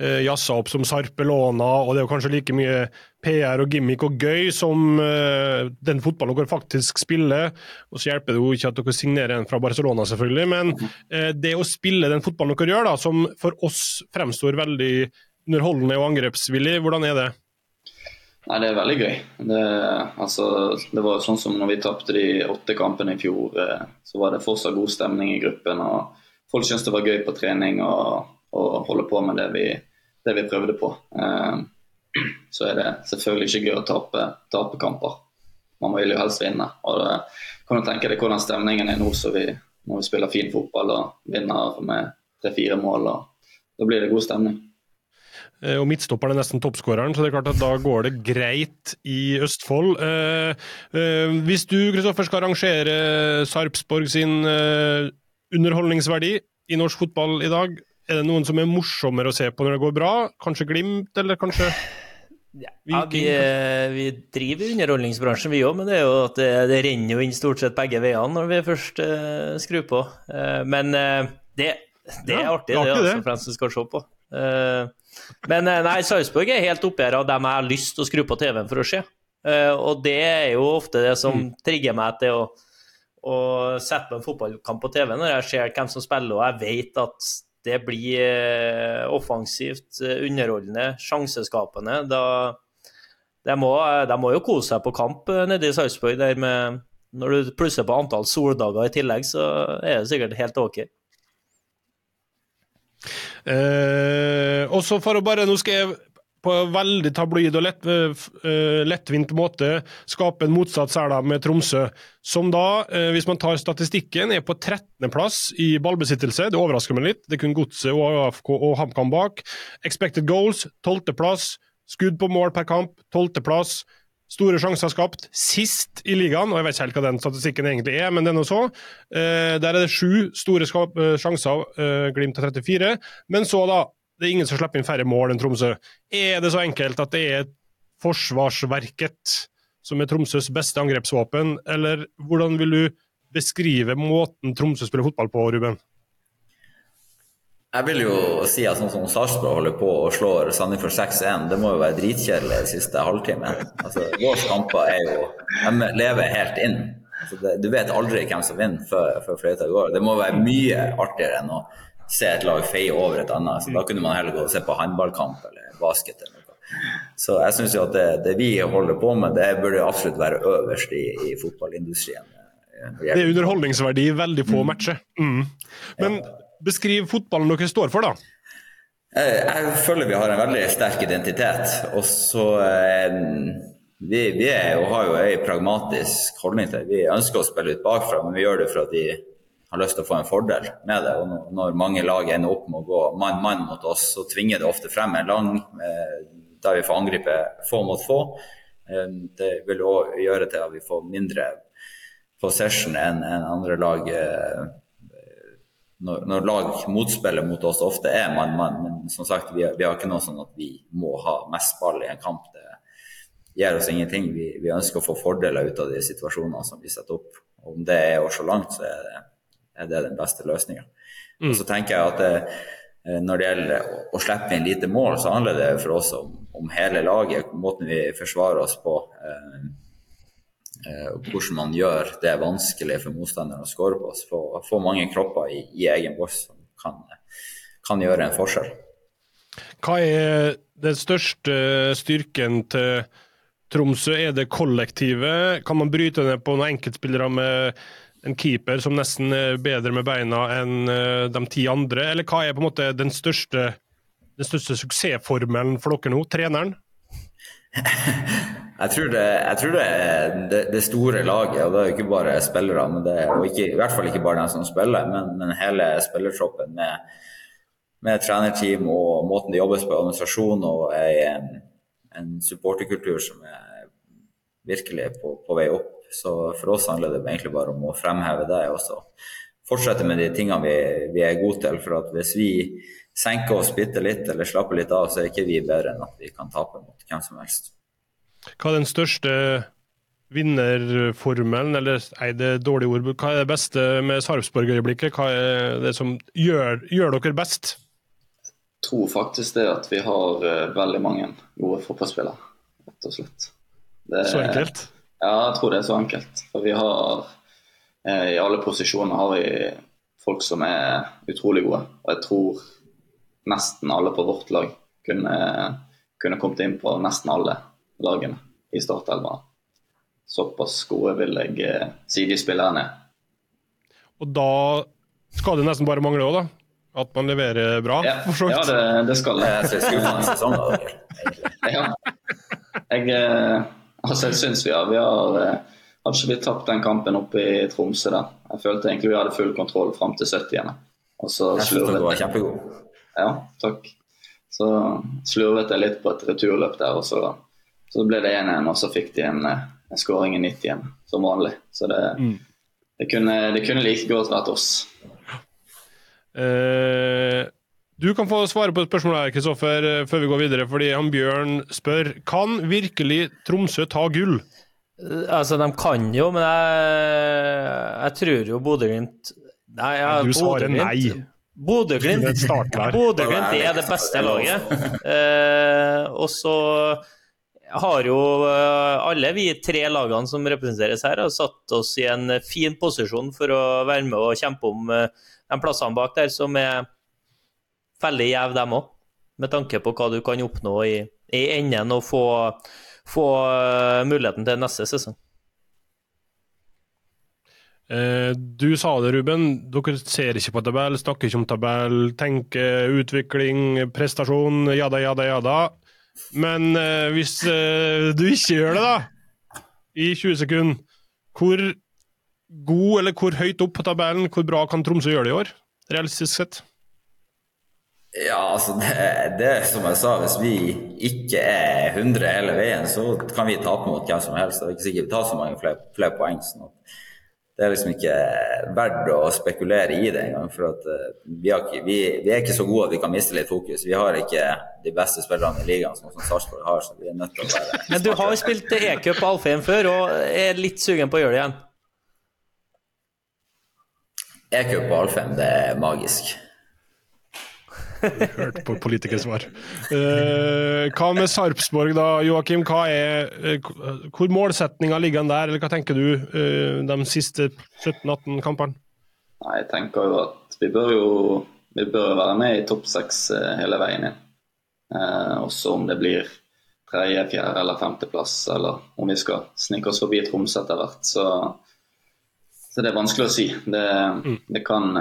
eh, jazza opp som Sarpelona, og det er jo kanskje like mye PR og gimmick og gøy som eh, den fotballen dere faktisk spiller. Og så hjelper det jo ikke at dere signerer en fra Barcelona, selvfølgelig, men eh, det å spille den fotballen dere gjør, da, som for oss fremstår veldig underholdende og angrepsvillig, hvordan er det? Nei, Det er veldig gøy. Det, altså, det var sånn som når vi tapte de åtte kampene i fjor, eh, så var det fortsatt god stemning i gruppen. og folk syntes det var gøy på trening og holde på med det vi, det vi prøvde på. Eh, så er det selvfølgelig ikke gøy å tape, tape kamper. Man vil jo helst vinne. og det, kan du tenke deg hvordan stemningen er nå vi, når vi spiller fin fotball og vinner med tre-fire mål. Og, da blir det god stemning. Eh, og midtstopperen er nesten toppskåreren, så det er klart at da går det greit i Østfold. Eh, eh, hvis du Kristoffer, skal rangere Sarpsborg sin eh, underholdningsverdi i norsk fotball i dag? Er det noen som er morsommere å se på når det går bra? Kanskje Glimt, eller kanskje [LAUGHS] ja, vi, eh, vi, driver underholdningsbransjen vi òg, men det er jo at det, det, renner jo inn stort sett begge veiene når vi først uh, skrur på. Uh, men uh, det, det, er artig, det, altså, for dem som skal se på. men nei, Sarpsborg er helt oppi her av dem jeg har lyst til å skru på TV-en for å se. og det er jo ofte det som mm. trigger meg til å og setter på en fotballkamp på TV når jeg ser hvem som spiller, og jeg vet at det blir eh, offensivt, eh, underholdende, sjanseskapende. Da, de, må, de må jo kose seg på kamp eh, nede i Sarpsborg. Når du plusser på antall soldager i tillegg, så er det sikkert helt OK. Eh, også for å bare, Nå skal jeg på veldig tabloid og lett, uh, lettvint måte skape en motsatt særlig med Tromsø, som da, uh, hvis man tar statistikken, er på 13.-plass i ballbesittelse. Det overrasker meg litt. Det er kun Godset og AFK og HamKam bak. Expected goals, 12.-plass. Skudd på mål per kamp, 12.-plass. Store sjanser skapt. Sist i ligaen, og jeg vet ikke helt hva den statistikken egentlig er, men det er nå så. Uh, der er det sju store sjanser, Glimt har 34. Men så, da, det er ingen som slipper inn færre mål enn Tromsø. Er det så enkelt at det er forsvarsverket som er Tromsøs beste angrepsvåpen, eller hvordan vil du beskrive måten Tromsø spiller fotball på, Ruben? Jeg vil jo si at sånn som Sarpsborg holder på og slår Sandefjord 6-1, det må jo være dritkjedelig den siste halvtimen. Altså, Våre kamper er jo De lever helt inn. Altså, det, du vet aldri hvem som vinner før, før fløyta går. Det må være mye artigere enn å se et lag feie over et annet. Så Da kunne man heller gå og se på håndballkamp eller basket. eller noe. Så jeg syns jo at det, det, vi holder på med, det burde absolutt være øverst i, i fotballindustrien. Det er underholdningsverdi i veldig få mm. matcher. Mm. Men beskriv fotballen dere står for, da. Jeg, jeg føler vi har en veldig sterk identitet. Og så eh, vi, vi er, har jo en pragmatisk holdning til det. Vi ønsker å spille ut bakfra, men vi gjør det for at de har lyst til å få en fordel med det. Og når mange lag ender opp med å gå mann-mann mot oss, så tvinger det ofte frem en lang eh, der vi får angripe få mot få. Eh, det vil òg gjøre til at vi får mindre possession enn andre lag. Eh, når, når, lag motspiller mot oss ofte er mann-mann, men som sagt, vi, vi, har ikke noe sånn at vi må ha mest ball i en kamp. Det gir oss ingenting. Vi, vi ønsker å få fordeler ut av de situasjonene som vi setter opp. Om det er år så langt, så er det er det den beste løsninga. Mm. Så tenker jeg at det, eh, når det gjelder å slippe inn lite mål, så handler det for oss om, om hele laget, måten vi forsvarer oss på. Eh, og hvordan man gjør det vanskelig for motstanderen å skåre på oss. Få, få mange kropper i, i egen boks som kan, kan, gjøre en forskjell. Hva er den største styrken til Tromsø? Er det kollektivet? Kan man bryte ned på noen enkeltspillere med en keeper som nesten er bedre med beina enn eh, de ti andre? Eller hva er på en måte den største, den største suksessformelen for dere nå? Treneren? [LAUGHS] Jeg tror det, jeg tror det er det, store laget, og det er jo ikke bare spillere, men det og ikke, i hvert fall ikke bare den som spiller, men, men hele spillertroppen med, med trenerteam og måten det jobbes på, administrasjon og en, en supporterkultur som er virkelig på, på, vei opp. Så for oss handler det egentlig bare om å fremheve det også. fortsette med de tingene vi, vi er gode til. For at hvis vi senker oss bitte litt eller slapper litt av, så er ikke vi bedre enn at vi kan tape mot hvem som helst. Hva er den største vinnerformelen, eller nei, det er dårlig ord, hva er det beste med Sarpsborg-øyeblikket? Hva er det som gjør, gjør, dere best? Jeg tror faktisk det at vi har uh, veldig mange gode fotballspillere, rett og slett. Det, så enkelt? Ja, jeg tror det er så enkelt. For vi har uh, I alle posisjoner har vi folk som er utrolig gode. Og jeg tror nesten alle på vårt lag kunne, kunne kommet inn på nesten alle lagene i startelva. Såpass gode vil jeg eh, si de spillerne er. Og da skal det nesten bare mangle òg, da? At man leverer bra? Ja, ja det, det, skal det. [LAUGHS] Jeg, Jeg, eh, altså, jeg syns vi har, vi har eh, Hadde ikke vi tapt den kampen oppe i Tromsø da. Jeg følte egentlig vi hadde full kontroll fram til 70. Og så jeg synes det var kjempegod. Ja, takk. Så slurvet jeg litt på et returløp der, og så så ble det 1-1, og så fikk de en, en skåring i 90 som vanlig. Så det, mm. det, kunne, det, kunne, like godt vært oss. Eh, du kan få svare på et spørsmål her, Kristoffer, eh, før vi går videre. fordi han Bjørn spør kan virkelig Tromsø ta gull? Altså, de kan jo, men jeg, jeg tror jo Bodø-Glimt Nei, ja, du svarer nei. Bodø-Glimt Bodø er det beste laget. Eh, og så har jo eh, alle vi tre lagene som representeres her, har satt oss i en fin posisjon for å være med og kjempe om eh, de plassene bak der, som er veldig gjeve, dem òg. Med tanke på hva du kan oppnå i, i enden og få, få eh, muligheten til neste sesong. Du sa det, Ruben. Dere ser ikke på tabell, snakker ikke om tabell, tenker utvikling, prestasjon, jada, jada, jada. Men uh, hvis du ikke gjør det, da, i 20 sekunder, hvor god eller hvor høyt opp på tabellen, hvor bra kan Tromsø gjøre det i år, realistisk sett? Ja, altså det, det som jeg sa, hvis vi ikke er 100 hele veien, så kan vi tape mot hvem som helst. Det er ikke sikkert vi tar så mange flere, flere poeng. sånn at det er liksom ikke verdt å spekulere i det engang. For uh, vi, ikke, vi, vi, er ikke så gode at vi kan miste litt fokus. Vi har ikke de beste spillerne i ligaen, sånn som Sarpsborg har. så vi er nødt til å være Men du har jo spilt e-cup Alfheim før, og er litt sugen på å gjøre det igjen? E-cup og Alfheim, det er magisk. Hørt på politikersvar. Uh, hva med Sarpsborg da, Joakim? Hva er, uh, hvor målsetninga ligger den der, eller hva tenker du uh, de siste 17-18 kampene? Jeg tenker jo at vi bør jo vi bør være med i topp seks hele veien inn. også om det blir tredje, fjerde eller femteplass, eller om vi skal snike oss forbi Tromsø etter hvert. Så, så, det er vanskelig å si. Det, mm. det kan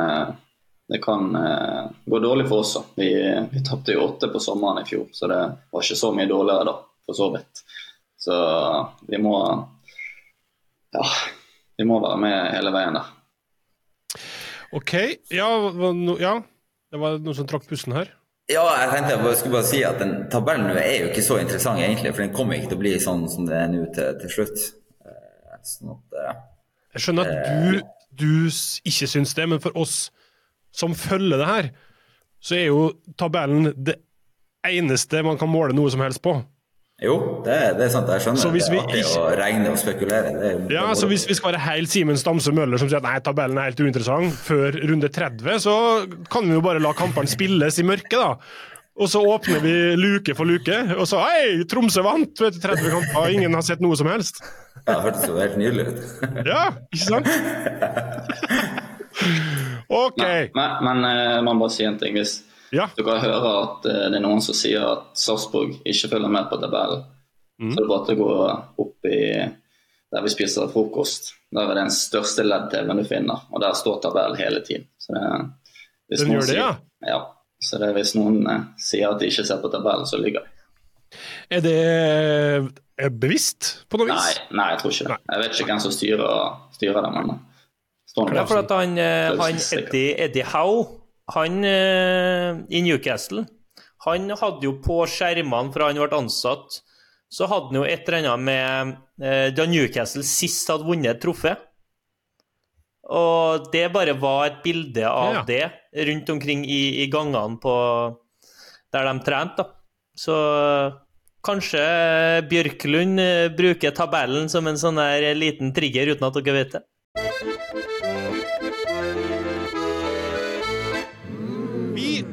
det kan eh, gå dårlig for oss. Vi, vi tapte jo åtte på sommeren i fjor, så det var ikke så mye dårligere da, for så vidt. Så vi må Ja, vi må være med hele veien der. OK. Ja, ja. det var noen som trakk pusten her. Ja, jeg tenkte jeg skulle bare si at den tabellen nå er jo ikke så interessant egentlig, for den kommer ikke til å bli sånn som det er nå til, til slutt. Eh, sånn at, uh, jeg skjønner at du, du ikke syns det, men for oss som følger det her, så er jo tabellen det eneste man kan måle noe som helst på. Jo, det, det er sant. Jeg skjønner. Så hvis det er artig å regne og spekulere. Det, ja, så hvis vi skal være helt Simen Stamse Møller som sier at nei, tabellen er helt uinteressant før runde 30, så kan vi jo bare la kampene spilles i mørket, da. Og så åpner vi luke for luke, og så Hei, Tromsø vant! Vet du, 30 kamper, ingen har sett noe som helst. Ja, det hørtes jo helt nydelig ut. ja, ikke sant? [LAUGHS] OK. Men, men, men eh, man bare si en ting. Hvis ja. kan høre at eh, det er noen som sier at Sarpsborg ikke følger med på tabellen, Mm. Så det er bare til å gå opp i der vi spiser frokost. Der er den største LED-TV-en du finner, og der står tabellen hele tiden. Så det, hvis Den gjør det, ja? sier- Ja. Så det hvis noen eh, sier at de ikke ser på tabellen, så lyver de. Er det er bevisst, på noe Nei, vis? nei, jeg tror ikke det. Jeg vet ikke hvem som styrer, styrer det, men er noe for at han, eh, han. Eddie, Eddie Howe, han eh, i Newcastle, han hadde jo på skjermene fra han ble ansatt, så hadde han jo et eller annet med eh, da Newcastle sist hadde vunnet et trofé. Og det bare var et bilde av Ja. det rundt omkring i, i gangene på der de trente. da. Så kanskje Bjørklund bruker tabellen som en sånn der liten trigger uten at dere vet det.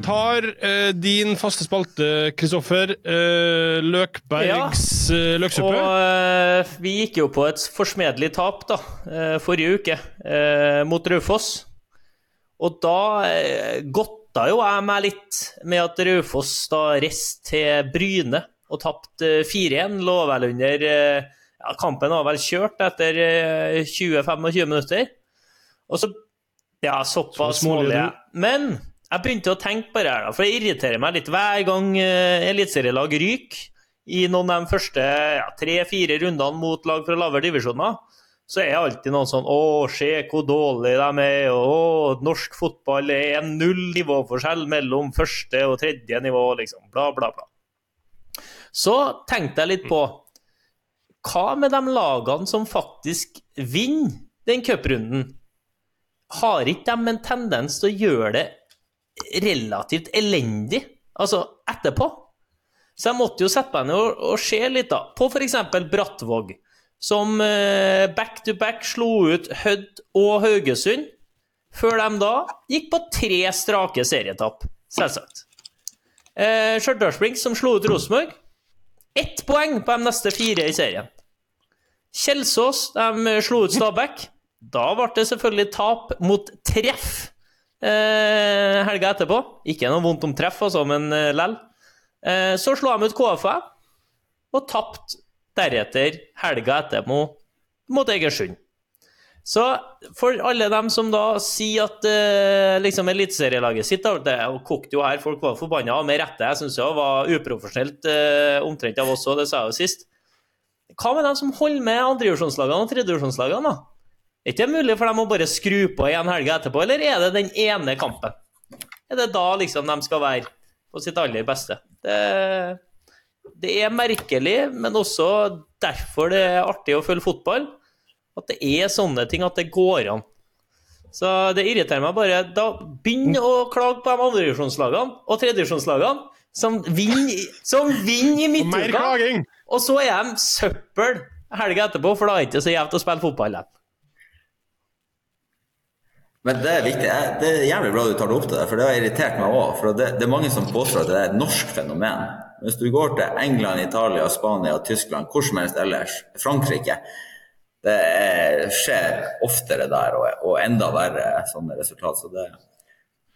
Tar uh, din faste spalte, Kristoffer. Uh, Løkbergs eh, løksuppe. Og uh, vi gikk jo på et forsmedelig tap da, forrige uke mot Raufoss. Og da godta jo jeg meg litt med at Raufoss da reiste til Bryne og tapte eh, 4-1. Lå vel under ja, Kampen var vel kjørt etter eh, 20-25 minutter. Og så Ja, såpass er jeg. Men jeg begynte å tenke på det her, for det irriterer meg litt hver gang eh, eliteserielag ryker i noen av de første ja, tre-fire rundene mot lag fra lavere divisjoner, så er det alltid noen sånn 'Å, se hvor dårlig de er', 'Å, norsk fotball er en null nivåforskjell mellom første og tredje nivå', liksom. Bla, bla, bla. Så tenkte jeg litt på hva med de lagene som faktisk vinner den cuprunden? Har ikke de en tendens til å gjøre det relativt elendig, altså etterpå? Så jeg måtte jo sette meg ned og, og se litt, da. På f.eks. Brattvåg, som eh, back to back slo ut Hødd og Haugesund, før de da gikk på tre strake serietap, selvsagt. Eh, Stjørdalsblink, som slo ut Rosenborg. Ett poeng på de neste fire i serien. Kjelsås de slo ut Stabæk. Da ble det selvfølgelig tap mot treff eh, helga etterpå. Ikke noe vondt om treff, altså, men eh, lell. Eh, så slo de ut KFA og tapte deretter helga etterpå mot Egersund. Så for alle dem som da sier at eh, liksom eliteserielaget sitt Det kokte jo her, folk var forbanna, og med rette. Jeg syns det var uprofesjonelt eh, omtrent av oss òg, det sa jeg jo sist. Hva med dem som holder med andredivisjonslagene og tredjedivisjonslagene, da? Er ikke det mulig for dem å bare skru på igjen helga etterpå, eller er det den ene kampen? Er det da liksom de skal være på sitt aller beste? Det, det er merkelig, men også derfor det er artig å følge fotball. At det er sånne ting, at det går an. Så det irriterer meg bare. Da Begynn å klage på de andredivisjonslagene og tredjedivisjonslagene som vinner, som vinner i midtuka. Og så er de søppel helga etterpå, for da er det ikke så jevnt å spille fotball. igjen. Men det er viktig. Det er jævlig bra du tar det opp til deg, for det har irritert meg òg. For det, det er mange som påstår at det er et norsk fenomen. Hvis du går til England, Italia, Spania, Tyskland, hvor som helst ellers, Frankrike Det er, skjer oftere der, og, enda verre sånne resultat. Så det,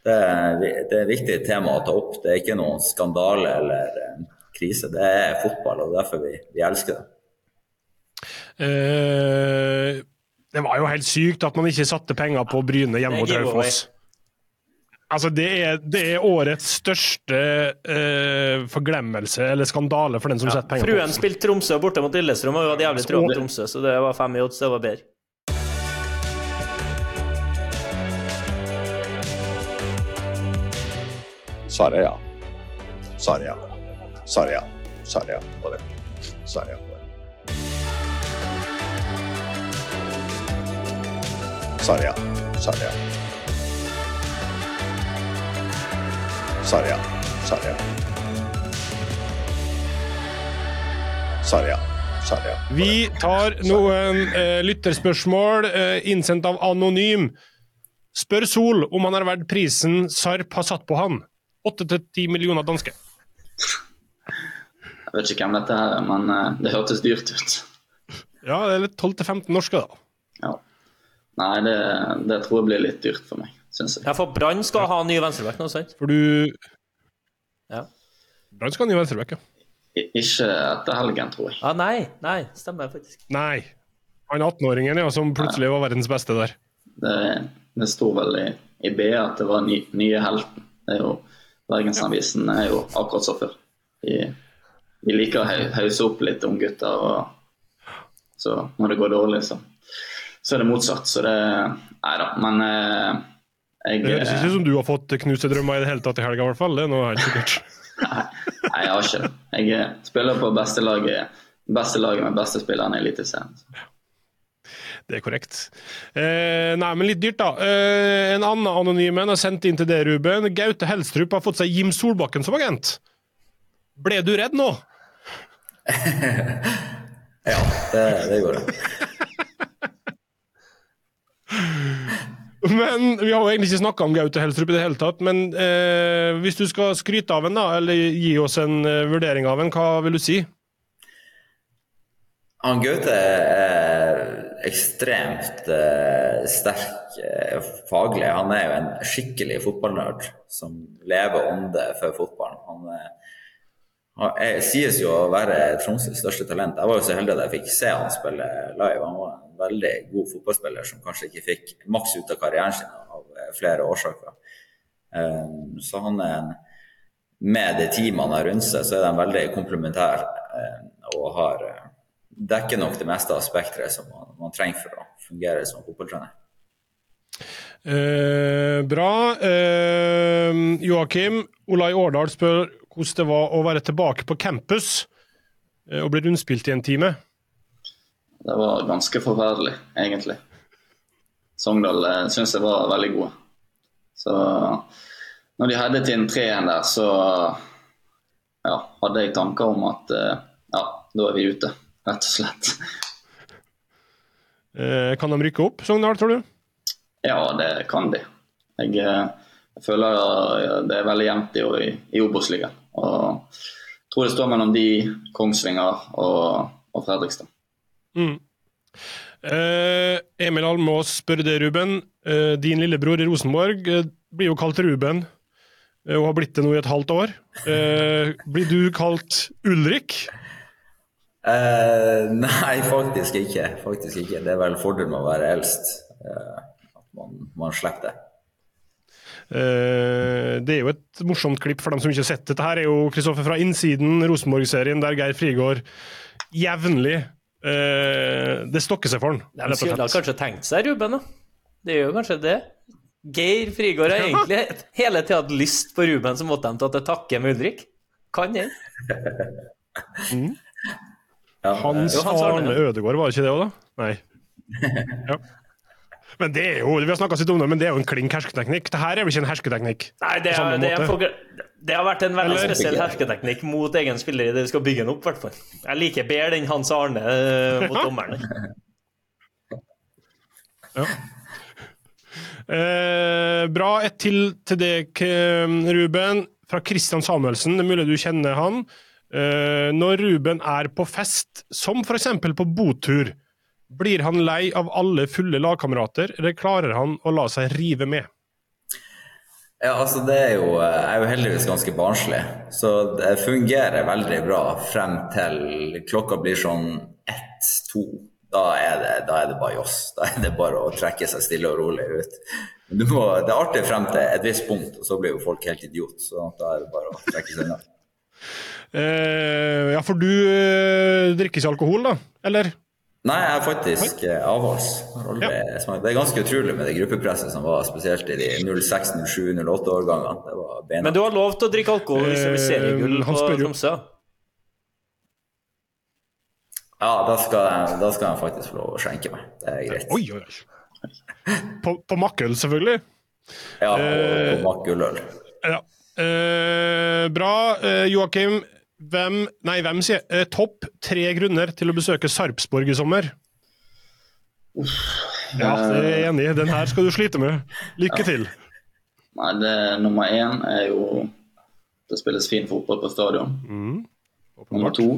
det, er, det er et viktig tema å ta opp. Det er ikke noen skandale eller eh, krise. Det er fotball, og derfor vi, vi elsker det. Eh, det var jo helt sykt at man ikke satte penger på Bryne hjemme mot. Raufoss. Altså, det er, det er årets største uh, forglemmelse eller skandale for den som setter penger på Fruen spilte Tromsø borte mot Lillestrøm, og hun hadde jævlig tro på Tromsø, så det var fem i odds, det var bedre. Sa det ja. Sa det ja. Sa Sarja. Sarja. Sarja. Sarja. Sarja. Vi tar noen eh, lytterspørsmål eh, innsendt av Anonym. Spør Sol om han er verdt prisen Sarp har satt på han. 8-10 millioner danske. Jeg vet ikke hvem dette her er, men eh, det hørtes dyrt ut. Ja, det er litt 12-15 norske, da. Ja. Nei, det, det tror jeg blir litt dyrt for meg, syns jeg. Ja, for Brann skal ha ny venstreback nå, sant? For du Ja. Brann skal ha ny venstreback, ja. I- Ikke etter helgen, tror jeg. Ah, nei, nei, stemmer faktisk. Nei. Han 18-åringen ja, som plutselig var verdens beste der. Det, det sto vel i, i B at det var ny, nye helten. Det er jo, Bergensavisen er jo akkurat så før. De, de liker å hause opp litt om gutter, og så når det går dårlig, så, så er det motsatt. Så det Nei da, men eh, jeg Det høres ikke ut som du har fått knuste drømmer i det hele tatt i helga, i hvert fall. Det er noe helt sikkert. [LAUGHS] Nei, jeg har ikke det. Jeg eh, spiller på beste laget, beste laget med beste spillerne i Eliteserien. Det er korrekt. Eh, nei, men litt dyrt, da. Eh, en annen anonym en har sendt inn til det, Ruben. Gaute Helstrup har fått seg Jim Solbakken som agent. Ble du redd nå? [LAUGHS] Ja, det, det går det. [LAUGHS] Men Vi har jo egentlig ikke snakka om Gaute Helstrup i det hele tatt. Men eh, hvis du skal skryte av en, da, eller gi oss en eh, vurdering av en, hva vil du si? Han Gaute er ekstremt eh, sterk eh, faglig. Han er jo en skikkelig fotballnerd som lever ånde for fotballen. Eh, han er, sies jo å være Tromsøs største talent. Jeg var jo så heldig at jeg fikk se han spille live. Han var en veldig god fotballspiller som kanskje ikke fikk maks ut av karrieren sin av eh, flere årsaker. Eh, så han er en med de teamene han har rundt seg, så er de veldig komplementære eh, og har dekker nok det meste av spekteret som man, man trenger for å fungere som fotballtrener. Eh, bra. Eh, Joakim, Olai Årdal spør hvordan det var å være tilbake på campus og bli rundspilt i en time. Det var ganske forferdelig, egentlig. Sogndal eh, syns jeg var veldig gode. Så når de hadde til en 3-1 der, så ja, hadde jeg tanker om at eh, ja, da er vi ute, rett og slett. Eh, kan de rykke opp, Sogndal, tror du? Ja, det kan de. Jeg, jeg føler det er veldig jevnt i, i, Obos-ligaen. Jeg tror det står mellom de, Kongsvinger og, og Fredrikstad. Mm. Eh, Emil Almås spør det, Ruben. Eh, din lillebror i Rosenborg eh, blir jo kalt Ruben, eh, og har blitt det nå i et halvt år. Eh, blir du kalt Ulrik? Eh, nei, faktisk ikke. Faktisk ikke. Det er vel fordelen med å være eldst. Eh, at man, man slipper det. Uh, det er jo et morsomt klipp for dem som ikke har sett dette. her er jo Kristoffer fra Innsiden, Rosenborg-serien, der Geir Frigård jevnlig eh, Det stokker seg for han, De skulle ha kanskje tenkt seg Ruben, da. Det gjør jo kanskje det. Geir Frigård har [LAUGHS] egentlig hele tida hatt lyst på Ruben, så måtte de ta til takke med Ulrik. Kan hende. Ja, Hans Hans Arne. Ødegård, var ikke det òg, da? Nei. [LAUGHS] Ja. Men det er jo, Vi har snakka litt om det, men det er jo en klink hersketeknikk. Dette er vel ikke en hersketeknikk? Nei, det, er, det, er, for- det har vært en veldig Eller- spesiell hersketeknikk mot egen spiller idet vi skal bygge den opp, i hvert fall. Jeg liker bedre den Hans Arne uh, mot [LAUGHS] dommerne. Eh, bra. Et til til deg, eh, Ruben. Fra Kristian Samuelsen. Det er mulig du kjenner han. Eh, når Ruben er på fest, som f.eks. på botur, blir han lei av alle fulle lagkamerater, eller klarer han å la seg rive med? Ja, altså det er jo Jeg er jo heldigvis ganske barnslig, så det fungerer veldig bra frem til klokka blir sånn ett-to. Da, det- da er det bare joss. Da er det bare å trekke seg stille og rolig ut. Du må, det er artig frem til et visst punkt, og så blir jo folk helt idiot. Så da er det bare å trekke seg unna. Uh, ja, for du uh, drikker ikke alkohol, da? Eller? Nei, jeg er faktisk eh, avholds. Ja. Det er ganske utrolig med det gruppepresset som var spesielt i de 06, 07, 08-årgangene. Det var beina. Men du har lov til å drikke alkohol hvis du vil seriegull gull han på Tromsø. Ja, da skal, jeg, da skal jeg faktisk få lov å skjenke meg. Det er greit. Oi, oi, oi. På, på Makkøl, selvfølgelig. Ja, og Eh, på makkøløl. Ja. Eh, bra. Eh, Joakim, hvem Nei, hvem sier eh, Topp tre grunner til å besøke Sarpsborg i sommer? Uff, Ja, det er jeg enig i. Den her skal du slite med. Lykke til. Nei, det, nummer én er jo det spilles fin fotball på stadion. Nummer to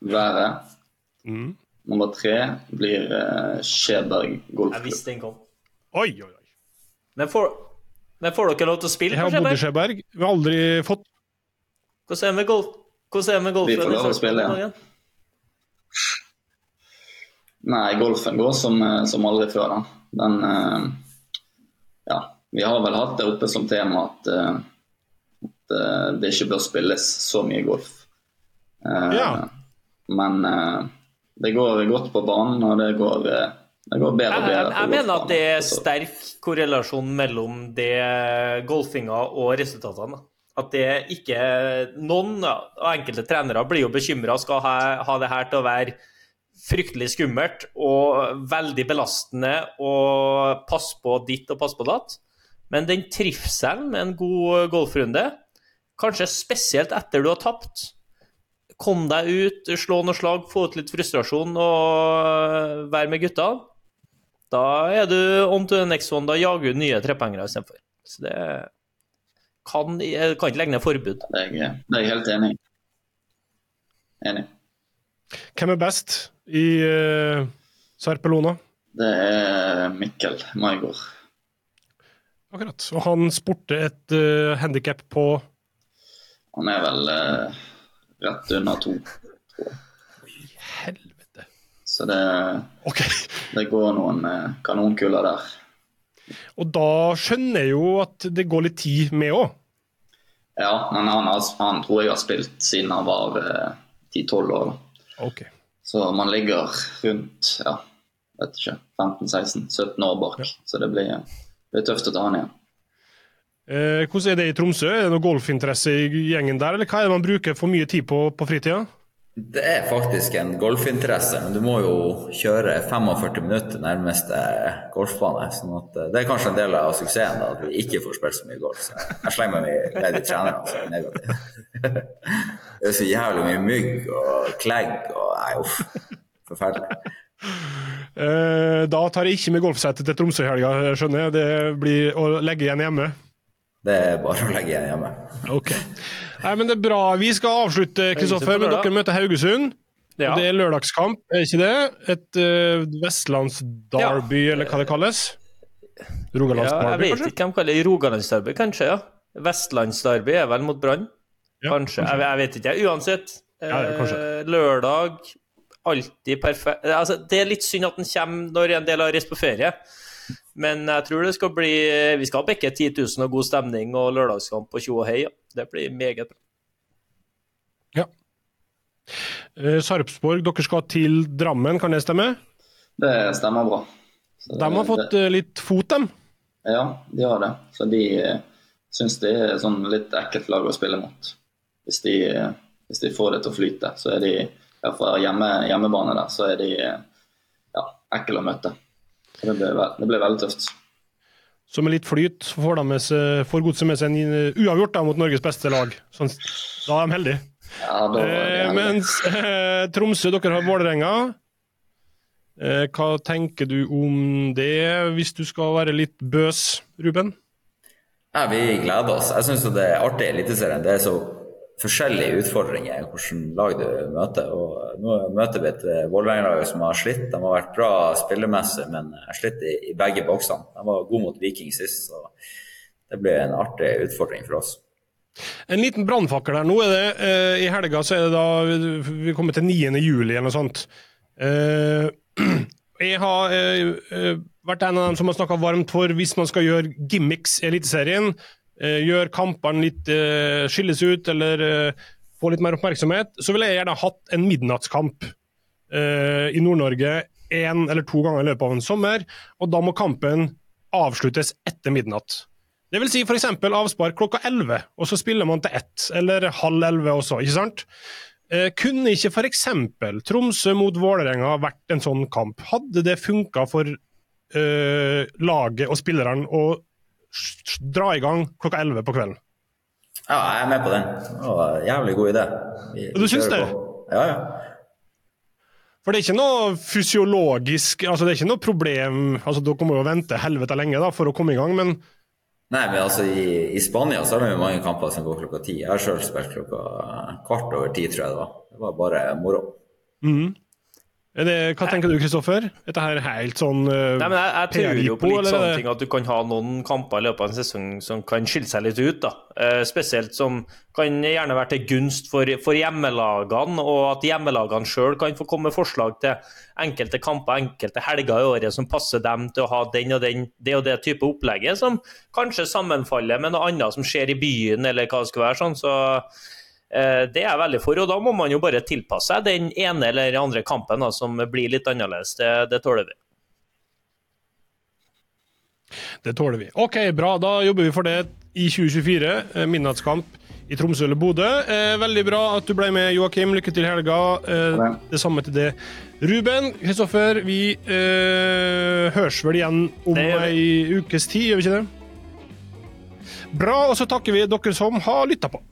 været. Mm. Nummer tre blir eh, Skjeberg Jeg visste den kom. Oi, oi, oi. Men får, men får dere lov til å spille Jeg har bodd i Skjeberg? Skjeberg. Vi har aldri fått Hvordan er det med golf, Hvordan er det med golfen? Vi får lov å spille, ja. Nei, golfen går som, eh, som aldri før. da. Den eh, Ja, vi har vel hatt det oppe som tema at, eh, at det ikke bør spilles så mye golf. Eh, Ja. Men det går godt på banen, og det går, det går bedre og bedre. jeg, jeg, jeg mener at det er sterk korrelasjon mellom det golfinga og resultatene. At det ikke Noen av enkelte trenere blir jo bekymra skal ha, ha det her til å være fryktelig skummelt og veldig belastende og passe på ditt og passe på datt. Men den trivselen med en god golfrunde, kanskje spesielt etter du har tapt Kom deg ut, slå noen slag, få ut litt frustrasjon og være med gutta. Da er du on to the next one. Da jager du nye trepengere istedenfor. Så det kan, kan ikke legge ned forbud. Det er jeg, det er jeg helt enig i. Enig. Hvem er best i uh, Serpelona? Det er Mikkel Maigård. Akkurat. Og han sporter et uh, handikap på Han er vel uh, rett under to. Helvete. Så det, okay. det går noen uh, kanonkuler der. Og da skjønner jeg jo at det går litt tid med òg. Ja, men han, han tror jeg har spilt siden han var eh, 10-12 år. Okay. Så man ligger rundt ja, vet ikke, 15-16-17 år bak. Så det blir, det blir tøft å ta han igjen. Eh, hvordan er det i Tromsø? Er det noe golfinteresse i gjengen der, eller hva er det man bruker for mye tid på på fritida? Det er faktisk en golfinteresse, men du må jo kjøre 45 minutter til nærmeste golfbane. sånn at eh, Det er kanskje en del av suksessen da, at vi ikke får spilt så mye golf. Så jeg slenger meg med de trenerne som er negative. [LAUGHS] Det er så jævlig mye mygg og klegg og Nei, uff. Forferdelig. Eh, da tar jeg ikke med golfsettet til Tromsø i helga, skjønner jeg. Det blir å legge igjen hjemme. Det er bare å legge igjen hjemme. Ok. Nei, men det er bra. Vi skal avslutte, Kristoffer, men dere møter Haugesund. Ja. Det er lørdagskamp, er ikke det? Et uh, vestlandsderby, eller hva det kalles? Ja, jeg vet kanskje? ikke hvem kaller det Rogalandsderby, kanskje? ja. Vestlandsderby er vel mot Brann? Ja, kanskje. Jeg, jeg vet ikke. Uansett. Ja, ja, kanskje. eh, lørdag, alltid perfekt altså, Det er litt synd at den kommer når en del har reist på ferie. Men jeg tror det skal bli Vi skal bekke 10 000 og god stemning og lørdagskamp på tjo og hei. Ja. Det blir meget bra. Ja. Sarpsborg, dere skal til Drammen, kan det stemme? Det stemmer bra. Så De har fått det... litt fot, dem. Ja, de har det. Så de syns det er sånn litt ekkelt lag å spille mot. Hvis de, eh, hvis de får det til å flyte, så er de Fra hjemme, hjemmebane der, så er de eh, ja, ekle å møte. Det ble, det ble veldig tøft. Så med litt flyt får, får godset med seg en eh, uavgjort da, mot Norges beste lag. Sånn, da er de heldige. Ja, da er de Eh, mens eh, Tromsø, dere har Vålerenga. Eh, hva tenker du om det, hvis du skal være litt bøs, Ruben? Ja, vi gleder oss. Jeg syns det er artig i Eliteserien. Det er så forskjellige utfordringer hvordan lag du møter. Og nå møter vi et eh, Vålerenga-lag som har slitt. De har vært bra spillemessig, men har slitt i, i begge boksene. De var gode mot Viking sist, så det blir en artig utfordring for oss. En liten brannfakkel her nå. er det, eh, I helga så er det da vi kommer til 9. juli eller noe sånt. Eh, [CLEARS THROAT] jeg har eh, eh, vært en av dem som har snakka varmt for hvis man skal gjøre gimmicks i Eliteserien, eh, gjøre kampene litt eh, skilles ut eller eh, få litt mer oppmerksomhet, så ville jeg gjerne hatt en midnattskamp i Nord-Norge én eller to ganger i løpet av en sommer, og da må kampen avsluttes etter midnatt. Det vil si f.eks. avspark klokka 11, og så spiller man til ett, eller halv 11 også, ikke sant? Eh, kunne ikke f.eks. Tromsø mot Vålerenga vært en sånn kamp? Hadde det funka for eh, laget og spillerne å dra i gang klokka 11 på kvelden? Ja, jeg er med på den. Det en jævlig god idé. Vi, du syns det? Ja, ja. For det er ikke noe fysiologisk altså Det er ikke noe problem altså Dere må jo vente helvete lenge da, for å komme i gang, men Nei, men altså i, i Spania så er det jo mange kamper som går klokka ti. Jeg har sjøl spilt klokka kvart over ti, tror jeg det var. Det var bare moro. mhm. Det, hva tenker du, Kristoffer? Dette her er helt sånn uh, Nei, men jeg, jeg tror jo på litt sånne ting at du kan ha noen kamper i løpet av en sesong som kan skille seg litt ut. da. Uh, spesielt som kan gjerne være til gunst for, for hjemmelagene, og at hjemmelagene sjøl kan få komme med forslag til enkelte kamper, enkelte helger i året som passer dem til å ha den og den, det og det type opplegget, som kanskje sammenfaller med noe annet som skjer i byen, eller hva det skal være. sånn, så det er jeg veldig for, og da må man jo bare tilpasse seg den ene eller andre kampen da, som blir litt annerledes. Det, det tåler vi. Det tåler vi. OK, bra. Da jobber vi for det i 2024. eh, Midnattskamp i Tromsø eller Bodø. Eh, veldig bra at du ble med, Joakim. Lykke til i helga. Eh, det samme til det. Ruben, Kristoffer, vi eh, høres vel igjen om ei ukes tid, gjør vi ikke det? Bra, og så takker vi dere som har lytta på.